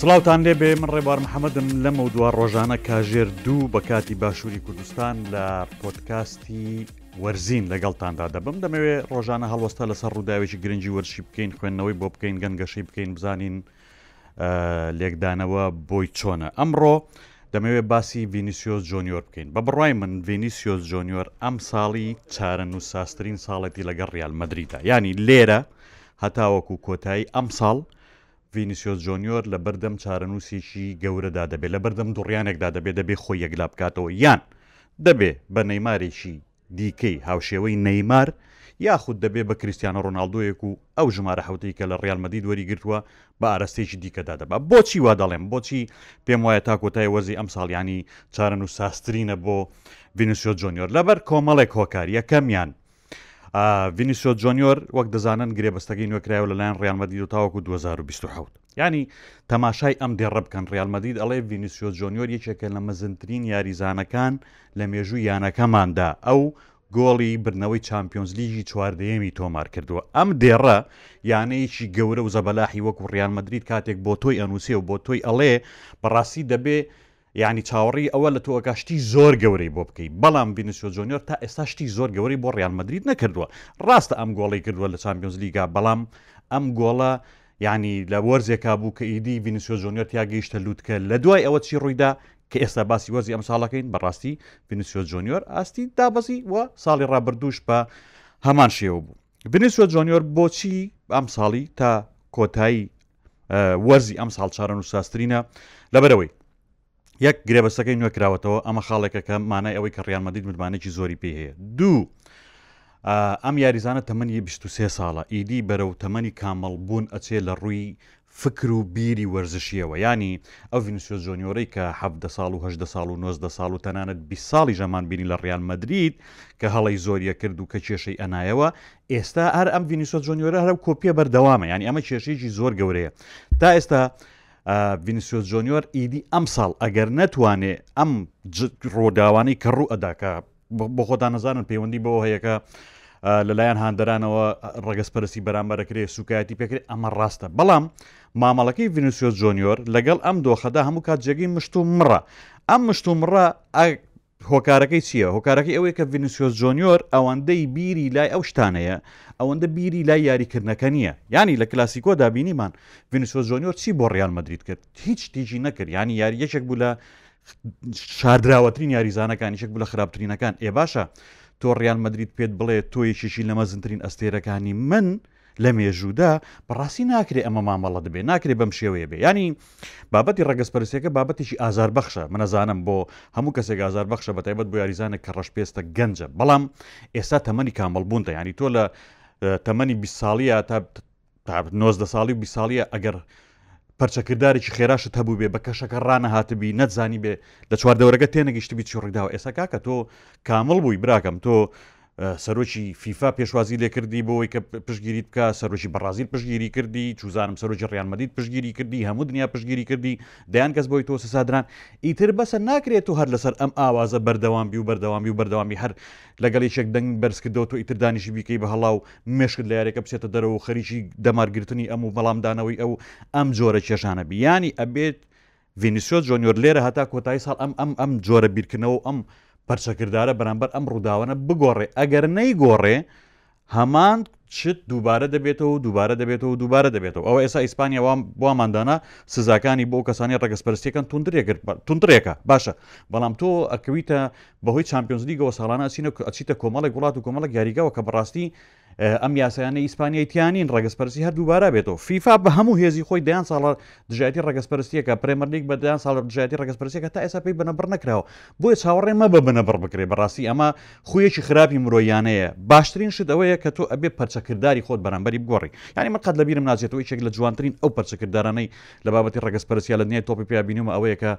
سڵاوان لێ بێ من ڕێبار محەممەدم لەمە و دوا ڕۆژانە کاژێر دوو بە کاتی باشووری کوردستان لە پۆتکاستی وەرزین لەگەڵتاندا دەبم دەمەوێت ڕۆژانە هەڵوەستە لەسەر ڕووداوێکی گرنگی وەرشی بکەین خوێندنەوەی بۆ بکەین گەنگەشەی بکەین بزانین لێکدانەوە بۆی چۆنە؟ ئەمڕۆ دەمەوێت باسی ڤینیسیۆس جۆنیۆر بکەین بە بڕای من ڤینیسیۆس جۆنیۆر ئەم ساڵی چارەن و ساسترین ساڵێتی لەگەڵ ریال مەدریدا ینی لێرە هەتاوەکو کۆتایی ئەم ساڵ ڤینیسیۆس جۆنیۆر لە بەردەم چارەنووسێکی گەورەدا دەبێت لە بەردەم دوڕیانێکدا دەبێت دەبێت خۆی یەکلا بکاتەوە یان دەبێ بە نەیمارێکی دیکەی هاوشێوەی نەیمار، یاخود دەبێت بە کریستیانۆ رۆناڵدۆیەک و ئەو ژمارە حەوتەی کە لە ریال مەدرید وەریگرتووە بە ئارەستەیەکی دیکەدا دەبا. بۆچی وا دەڵێم؟ بۆچی پێموایە تا کۆتایی وەرزی ئەمساڵ یانەی چارەنووسسازترینە بۆ ڤینیسیۆس جۆنیۆر؟ لەبەر کۆمەڵێک هۆکار، یەکەمیان، ڤینیسیۆس جۆنیۆر وەک دەزانن گرێبەستەکەی نوێکرایەوە لەلایەن ریال مەدرید و تاوەکو دوو هەزار و بیست و حەوت. یانی تەماشای ئەم دێڕە بکەن ریال مەدید ئەڵێ ڤینیسیۆ جۆنیۆر یەکێکە لە مەزنترین یاریزانەکان لە مێژوو یانەکەماندا ئەو گۆڵی بردنەوەی چمپیۆنز لیژی چواردەیەمی تۆمار کردووە ئەم دێڕە یانەیەکی گەورە و زەبەلاحی وەکو ڕیان مدرید کاتێک بۆ تۆی ئەنووسێ و بۆ تۆی ئەڵێ بەڕاستی دەبێ یانی چاوەڕێی ئەوە لە تۆئەکا شتی زۆر گەورەی بۆ بکەی بەڵام ڤینسیۆ جۆنیۆر تا ئێستا شتی زۆر گەورەی بۆ ڕیال مەدرید نەکردووە ڕاستە ئەم گۆڵەی کردووە لە چامپیۆنز لیگا بەڵام ئەم گۆڵە یانی لە وەرزێکا بوو کە ئیدی ڤینسیۆ جۆنیۆر تیا گەیشتە لوتکە لە دوای ئەوە چی ڕوویدا کە ئێستا باسی وەرزی ئەمساڵەکەین بەڕاستی ڤینسیۆ جۆنیۆر ئاستی دابەزی و ساڵی ڕابردووش بە هەمان شێوە بوو ڤینسیۆ جۆنیۆر بۆچی ئەمساڵی تا کۆتایی وەرزی ئەمساڵ چارەنووسسازترینە لەبەرەوەی یەک گرێبەسەکەی نوێ کراوەتەوە ئەمە خاڵێکە کە مانای ئەوەی کە ڕیانمەدید مدمانێکی زۆری پێ هەیە دوو ئەم یاریزانە تەمەنی 23 ساڵە ئیدی بەرەو تەمەنی کامەڵ بوون ئەچێ لە ڕووی فکر و بیری وەرزشیەوە ینی ئەو ڤینسیۆ جۆنیۆرەی کە ه ساڵ و هه ساڵ و 90 ساڵ و تەنانەت 20 ساڵی ژەمان بینی لە ڕیان مەدرید کە هەڵی زۆریە کرد و کە کێشەی ئەنایەوە ئێستا هەر ئەم ڤینیسۆ جۆنیۆرە هەرو کۆپیە بەردەوامە یعنی ئەمە کێشەیەکی زۆر گەورەیە تا ئێستا ڤینسیۆ جۆنیۆر ئیدی ئەم ساڵ ئەگەر نەتوانێ ئەم ڕۆداوانی کە ڕوو ئەداکە بۆ خۆتان نەزانن پەیوەندی بەوە هەیەکە لەلایەن هاندەرانەوە ڕگەزپەرسی بەرامبەرەکرێ سوکایەتی پێکرێت ئەمە ڕاستە بەڵام مامەڵەکەی ڤینسیۆ جۆنیۆر لەگەڵ ئەم دۆخەدا هەموو کات جێگەی مشت و مڕە ئەم مشت و مڕە هۆکارەکەی چییە؟ هۆکارەکەی ئەوەیە کە ڤینیسیۆس جۆنیۆر ئەوەندەی بیری لای ئەو شتانەیە، ئەوەندە بیری لای یاریکردنەکە نییە. یانی لە کلاسیکۆدا بینیمان ڤینیسیۆس جۆنیۆر چی بۆ ڕیال مەدرید کرد؟ هیچ شتێکی نەکرد، یانی یاری یەکێک بوو لە شاردراوەترین یاریزانەکان، یەکێک بوو لە خراپترینەکان. ئێ باشە تۆ ڕیال مەدرید پێت بڵێ تۆ یەکێکی لە مەزنترین ئەستێرەکانی من، لە مێژوودا بەڕاستی ناکرێ ئەمە مامەڵەت بێ ناکرێ بەم شێوەیە بێ یانی بابەتی ڕەگەزپەرسیەکە بابەتێکی ئازار بەخشە منەزانم بۆ هەموو کەسێک ئازار بەخشە بە تایبەت بۆ یاریزانێک کە ڕەشپێستە گەنجە بەڵام ئێستا تەمەنی کامەڵ بوونتە ینی تۆ لە تەمەنی 20 ساڵیە تا تا 90 ساڵی و 20 ساڵیە ئەگەر پەرچەکردارێکی خێراشت هەبوو بێ بە کەشەکە ڕانە هاتبی نەتزانی بێ لە چواردەورەکە تێنەگەشتبی چڕیداوە ئێستا کاکە تۆ کامل بووی براکەم تۆ سەرۆکی فیفا پێشوازی لێکردی بۆەوەی کە پشگیریت بکە سەرۆکی بەڕازیل پشگیری کردی چوزانم سەرۆکی ڕیانمەدید پشگیری کردی هەموو دنیا پشگیری کردی دەیان کەس بۆی تۆ سزادران ئیتر بەسە ناکرێت و هەر لەسەر ئەم ئاوازە بەردەوام بی و بەردەوامی و بەردەوامی هەر لەگەڵ یەکێک دەنگ بەرزکردەوە تۆ ئیتر دانیشی بیکەی بە هەڵا و مشکت لە یارێکە بچێتە دەرەوە و خەریکی دەمارگرتنی ئەم و بەڵامدانەوەی ئەو ئەم جۆرە کێشانە بیانی ئەبێت ڤینیسیۆس جۆنیۆر لێرە هەتا کۆتایی ساڵ ئەم ئەم ئەم جۆرە بیرکردنەوە و ئەم پەرچەکردارە بەرامبەر ئەم ڕووداوانە بگۆڕێ، ئەگەر نەیگۆڕێ هەمان شت دووبارە دەبێتەوە و دووبارە دەبێتەوە و دووبارە دەبێتەوە، ئەوە ئێستا ئیسپانیا وا وامان دانا سزاکانی بۆ کەسانی ڕەگەزپەرستیەکان توندرێ کرد توندرێکە باشە بەڵام تۆ ئەکەویتە بەهۆی چمپیۆنزلیگەوە ساڵانە ئەچینە ئەچیتە کۆمەڵێک وڵات و کۆمەڵێک یاریگاوە کە بەڕاستی ئەم یاسایانە ئیسپانیای تیانین ڕەگەزپەرسی هەر دووبارە بێتەوە فیفا بە هەموو هێزی خۆی دەیان ساڵە دژایەتی ڕەگەزپەرستیەکە پرێمەردیک بە دەیان ساڵە دژایەتی ڕەگەزپەرسیەکە تا ئێستا پێی بنەبڕ نەکراوە بۆیە چاوەڕێ مە بە بنەبڕ بکرێ بەڕاستی ئەمە خویەکی خراپی مرۆیانەیە باشترین شت ئەوەیە کە تۆ ئەبێ پەرچەکردداری خۆت بەرامبەری بگۆڕی ینی من قەت لە بیرم ناچێتەوە یەکێک لە جوانترین ئەو پەرچەکرددارانەی لە بابەتی ڕەگەزپەرسیە لە دنیای تۆپی پیابینیمە ئەوەیە کە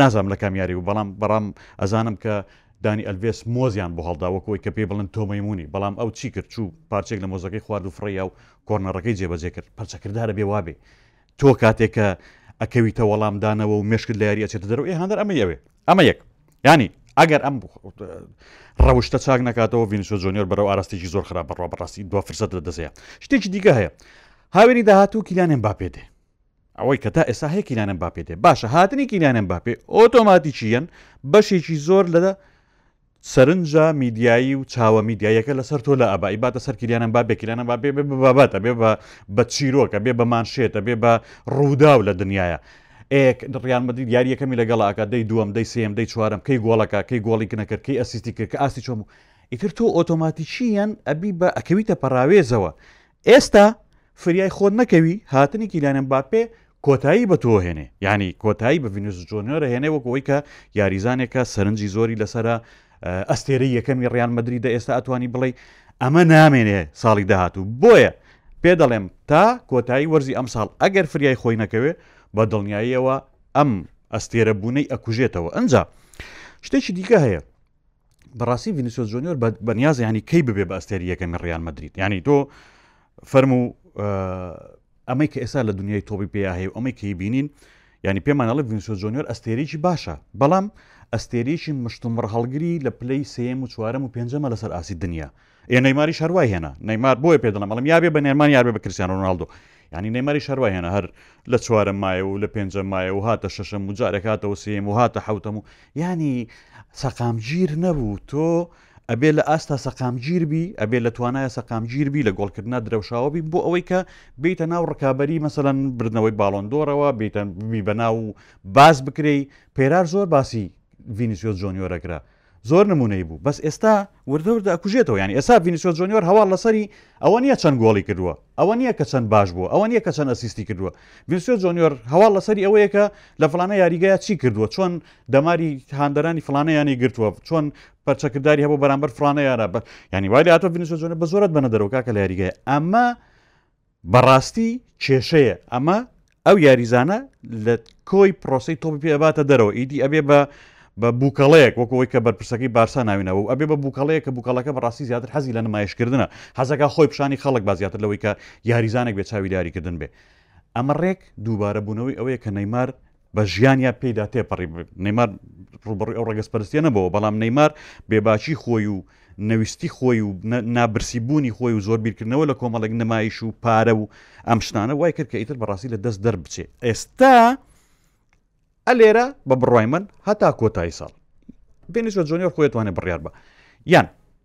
نازام لە کامیاری و بەڵام بەڵام ئەزانم کە دانی ئەلڤێس مۆزیان بۆ هەڵدا وەک ئەوەی کە پێی بڵێن تۆ مەیموونی، بەڵام ئەو چی کرد؟ چوو پارچەیەک لە مۆزەکەی خوارد و فڕێیا و کۆرنەڕەکەی جێبەجێ کرد. پەرچەکردار ئەبێ وا بێ. تۆ کاتێک کە ئەکەویتە وەڵامدانەوە و مێشکت لە یاری ئەچێتە دەرەوە، ئێ هاندەر ئەمەی ئەوێ. ئەمە یەک. یانی ئەگەر ئەم ڕەوشتە چاک نەکاتەوە، ڤینیسیۆس جۆنیۆر بەرەو ئاراستەیەکی زۆر خراپ بەڕوا بەڕاستی دوا فرسەت لەدەست هەیە. شتێکی دیکە هەیە، هاوینی داهاتوو کیلیان ئێمباپێ دێ. ئەوەی کە تا ئێستا هەیە کیلیان ئەمباپێ دێ باشە هاتنی کیلیان ئەمباپێ ئۆتۆماتیکییەن بەشێکی زۆر لە سەرنجە میدیایی و چاوە میدیایەکە لەسەر تۆ لە ئەبای باتە سەر کلیانم با بێکیلانە با بێ بابەتە بێ بە بە چیرۆکە بێ بە مانشێتە بێ بە ڕووداو لە دنیاە. ئێک ڕیان مدید یاریەکەمی لەگەڵاکە دەی دووەم دەی سم دەی چوارم کەی گۆڵەکە کەی گۆڵی کنەکرد کەی ئەسیستی کرد کە ئاستی چۆم ئیتر تۆ ئۆتۆماتیکییان ئەبی بە ئەکەویتە پەراوێزەوە ئێستا فریای خۆت نەکەوی هاتنی کیلیان ئێمباپێ کۆتایی بە تۆ هێنێ یانی کۆتایی بە ڤینیسیۆس جۆنیۆرە هێنێ وەک ئەوەی کە یاریزانێکە سەرنجی زۆری لەسەرە ئەستێرەی یەکەمی ڕیال مەدری دە ئێستا ئەتوانی بڵێ ئەمە نامێنێ ساڵی داهاتوو بۆیە پێ دەڵێم تا کۆتایی وەرزی ئەم ساڵ ئەگەر فریای خۆی نەکەوێ بە دڵنیاییەوە ئەم ئەستێرە بوونەی ئەکوژێتەوە ئەجا شتێکی دیکە هەیە بەڕاستی ڤینیسۆس جۆنیۆر بەنیاز ینی کەی ببێ بە ئەستێری یەکەمی ڕیان مدریت ینی تۆ فەرم و ئەمەی کە ئێستا لە دنیای تۆبی پێیا هەیە و ئەمەی کەی بینین ینی پێمانەڵی ڤینسۆ جۆنیۆر ئەستێریی باشە بەڵام ئەستێریی مشتومڕ هەڵگری لە پلەی سم و چوارەم و پێنجەمە لەسەر ئاسی دنیا ئێ نەیماریش هەر وای هێنا نەیمار بۆیە پێ دەڵێم ئەڵم یابێ بە نێرمان یابێ بە کریستیانۆ رۆناڵدۆ یعنی نەیماریش هەر وای هێنا هەر لە چوارەم مایەوە و لە پێنجەم مایەوە و هاتە شەشەم و جارێک هاتەوە سێم و هاتە حەوتەم و یعنی سەقامگیر نەبوو تۆ ئەبێ لە ئاستا سەقامگیر بی ئەبێ لە توانایە سەقامگیر بی لە گۆڵکردنا درەوشاوە بی بۆ ئەوەی کە بیتە ناو ڕکابی مەسەەن بردنەوەی باڵۆن دۆرەوە بیتەن بی بە ناو باز بکرێی پێرار زۆر باسی ڤینیسیۆ جۆنیۆرەکرا زۆر نمونەی بوو بەس ئێستا وردە وردە ئەکوژێتەوە یانی ئێستا ڤینیسیۆس جۆنیۆر هەواڵ لەسەری ئەوە نیە چەند گۆڵی کردووە ئەوە نیە کە چەند باش بووە ئەوە نیە کە چەند ئەسیستی کردووە ڤینسیۆس جۆنیۆر هەواڵ لەسەری ئەوەیە کە لە فلانە یاریگەیە چی کردووە چۆن دەماری هاندەرانی فلانە یانی گرتووە چۆن پەرچەکردداری هەبوو بەرامبەر فلانە یارە بە ینی وای لاتۆ ڤینسیۆس جۆنیۆر بە زۆرت بەنە دەرەوە کاکە لە یاریگەیە ئەمە بەڕاستی کێشەیە ئەمە ئەو یاریزانە لە کۆی پرۆسی تۆپی پێ ئەباتە دەرەوە ئیدی ئەبێ بە بە بووکەڵەیەک وەک ئەوی کە بەرپرسەکەی بارسا ناوینەوە ئەبێ بە بووکەڵەیە کە بووکەڵەکە بەڕاستی زیاتر حەزی لە نمایشکردنە حەزەکە خۆی پیشانی خەڵک با زیاتر لەوەی کە یاریزانێک بێ چاوی دیاریکردن بێ ئەمە ڕێک دووبارە بوونەوەی ئەوەیە کە نەیمار بە ژیان یا پێیدا تێپەڕی نەیمار ڕوبڕی ئەو ڕگەزپەرستە نەبەوە بەڵام نەیمار بێباچی خۆی و نەویستی خۆی و نابرسی بوونی خۆی و زۆر بیرکردنەوە لە کۆمەڵێک نمایش و پارە و ئەم شتانە وای کرد کە ئیتر بەڕاستی لە دەست دەربچێ ئێستا ئەلێرە بە بڕای من هەتا کۆتایی ساڵ بینیش لە جۆنیۆر خۆێتوانێ بڕیار بە یان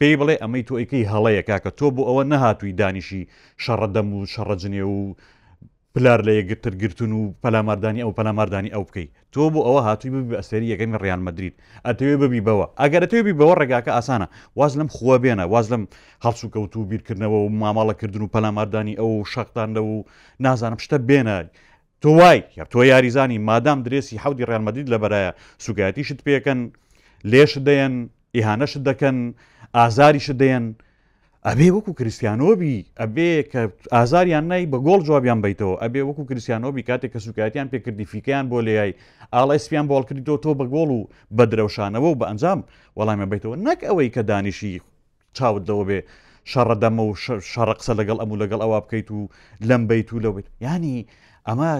پێی بڵێ ئەمەی تۆ ئەیکەی هەڵەیە کاکە تۆ بۆ ئەوە نەهاتووی دانیشی شەڕە دەم و شەڕە جنێو و پلار لە یەکتر گرتن و پەلاماردانی ئەو پەلاماردانی ئەو بکەیت تۆ بۆ ئەوە هاتووی ببی بە ئەسێری یەکەمی ڕیال مەدرید ئەتەوێ ببی بەوە ئەگەر ئەتەوێ بی بەوە ڕێگاکە ئاسانە واز لەم خووە بێنە واز لەم هەڵس و کەوت و بیرکردنەوە و ماماڵەکردن و پەلاماردانی ئەو و شەقتان لە و نازانم شتە بێنە تۆ وای کرد تۆ یاریزانی مادام درێسی حەوتی ڕیال مەدرید لەبەرایە سوکایەتیشت پێکەن لێشت دەیەن ئیهانەشت دەکەن ئازاریشت دەیەن ئەبێ وەکو کریسیانۆبی ئەبێ کە ئازاریان نای بە گۆڵ جوابیان بیتەوە ئەبێ وەکو کریسیانۆبی کاتێک کە سوکایەتیان پێکردی فیکیان بۆ لێای ئاڵایسپیان بۆڵ کردیتەوە تۆ بە گۆڵ و بە درەوشانەوە و بە ئەنجام وەڵامیان بیتەوە نەک ئەوەی کە دانیشی چاوت لەوە بێ شەڕە دەمە و شەڕە قسە لەگەڵ ئەم و لەگەڵ ئەوە بکەیت و لەم بیت و لەوێت ینی ئەمە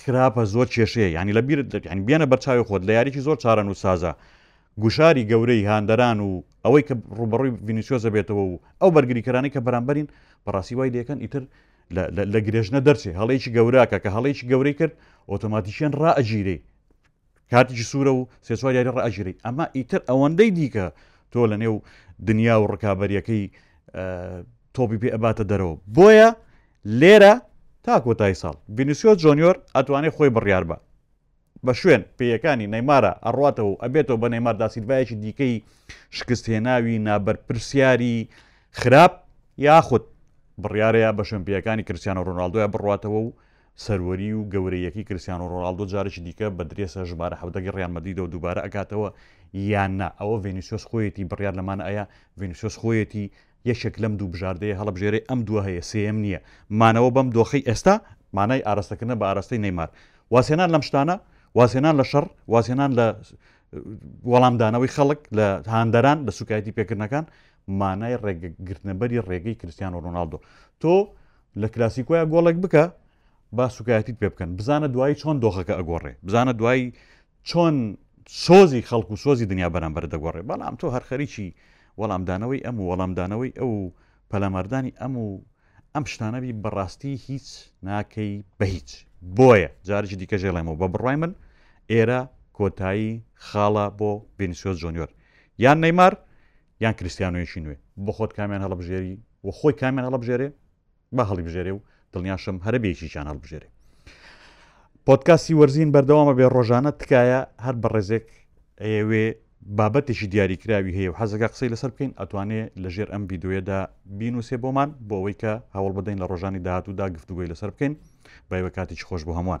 خراپە زۆر کێشەیە ینی لە بیرت دەکەین بیانە بەرچاوی خۆت لە یاریی زۆر چارەن و سازە گوشاری گەورەی هاندەران و ئەوەی کە ڕوبەڕووی ڤینیسیۆزە بێتەوە و ئەو بەرگریکەرانی کە بەرامبەرین بەڕاستی وای لەکەن ئیتر لە گرێژنە دەرچێ هەڵێکی گەوراکە کە هەڵێکی گەورەی کرد ئۆتۆماتیکیان ڕائەگیری کارتیکی سورە و سێ چوار یاری ڕائەگیرێی ئەما ئیتر ئەوەندەی دیکە تۆ لە نێو دنیا و ڕکابەریەکەی تۆپی پێ ئەباتە دەرەوە بۆیە لێرە تا کۆتای ساڵ بینیسیۆ جۆنیۆر ئەتوانێت خۆی بڕیار بە بە شوێن پێیەکانی نەیمارە ئەڕاتەوە و ئەبێتەوە بە نەیمار داسیلڤایەکی دیکەی شکست هێناوی نابەر پرسیاری خراپ یاخود بڕارەیە بە شوێن پێیەکانی کرسیانە ڕۆناالدوە بڕاتەوە و سەروەری و گەورەییەکەی کریستیانۆ رۆناڵدۆ جارێکی دیکە بە درێسە ژمارە حەڤدەگەی ریال مەدریدەوە دووبارە ئەکاتەوە یان نا ئەوە ڤینیسیۆس خۆیەتی بڕیار لەمان ئەیا ڤینیسیۆس خۆیەتی یەکێک لەم دوو بژاردەیە هەڵەبژێرەی ئەم دووە هەیە سێیەم نییە مانەوە بەم دۆخی ئێستا مانای ئاراستەکردنە بە ئاراستەی نەیمار واسێنان لەم شتانە واسێنان لە شەڕ واسێنان لە وەڵامدانەوەی خەڵک لە هاندەران لە سوکایەتی پێکردنەکان مانای ڕێگەگرتنەبەری ڕێگەی کریسیان و ڕۆناالدۆ تۆ لە کلاسیکۆیا گۆڵێک بکە با سوکایەتیت پێ بکەن بزانە دوایی چۆن دۆخەکە ئەگۆڕێ بزانە دوایی چۆن سۆزی خەڵکو و سۆزی دنیا بەرامبەر دەگۆڕێ بەڵام تۆ هەرخەریکی وەڵامدانەوەی ئەم و وەڵامدانەوەی ئەو پەلاماردانی ئەم و ئەم شتانەبی بەڕاستی هیچ ناکەی بە هیچ بۆیە جارجی دیکە ژێڵێمەوە بە بڕای من ئێرە کۆتایی خاڵە بۆ بینسۆ جۆنیۆر یان نەیمار یان کریستیانۆیەکی نوێ بۆ خۆت کامیان هەڵبژێری و خۆی کامیان هەڵبژێرێ با هەڵیبژێرێ و دڵنیاشم هەرە بێکیان هەڵبژێرێ پۆتکاسی وەرزین بەردەوامە بێ ڕۆژانە تکایە هەر بە ڕێزێک ئەیەوێ بابەتێکی دیاریکراوی هەیە و حەزەکە قسەی لەسەر بکەین ئەتوانێ لەژێر ئەم یددیوێدا بینوسێ بۆمان بۆ ئەوەی کە هەوڵ بدەین لە ڕۆژانی داهاتوودا گفتوگوی لەسەر بکەین بای بە کاتێکی خۆش بۆ هەمووان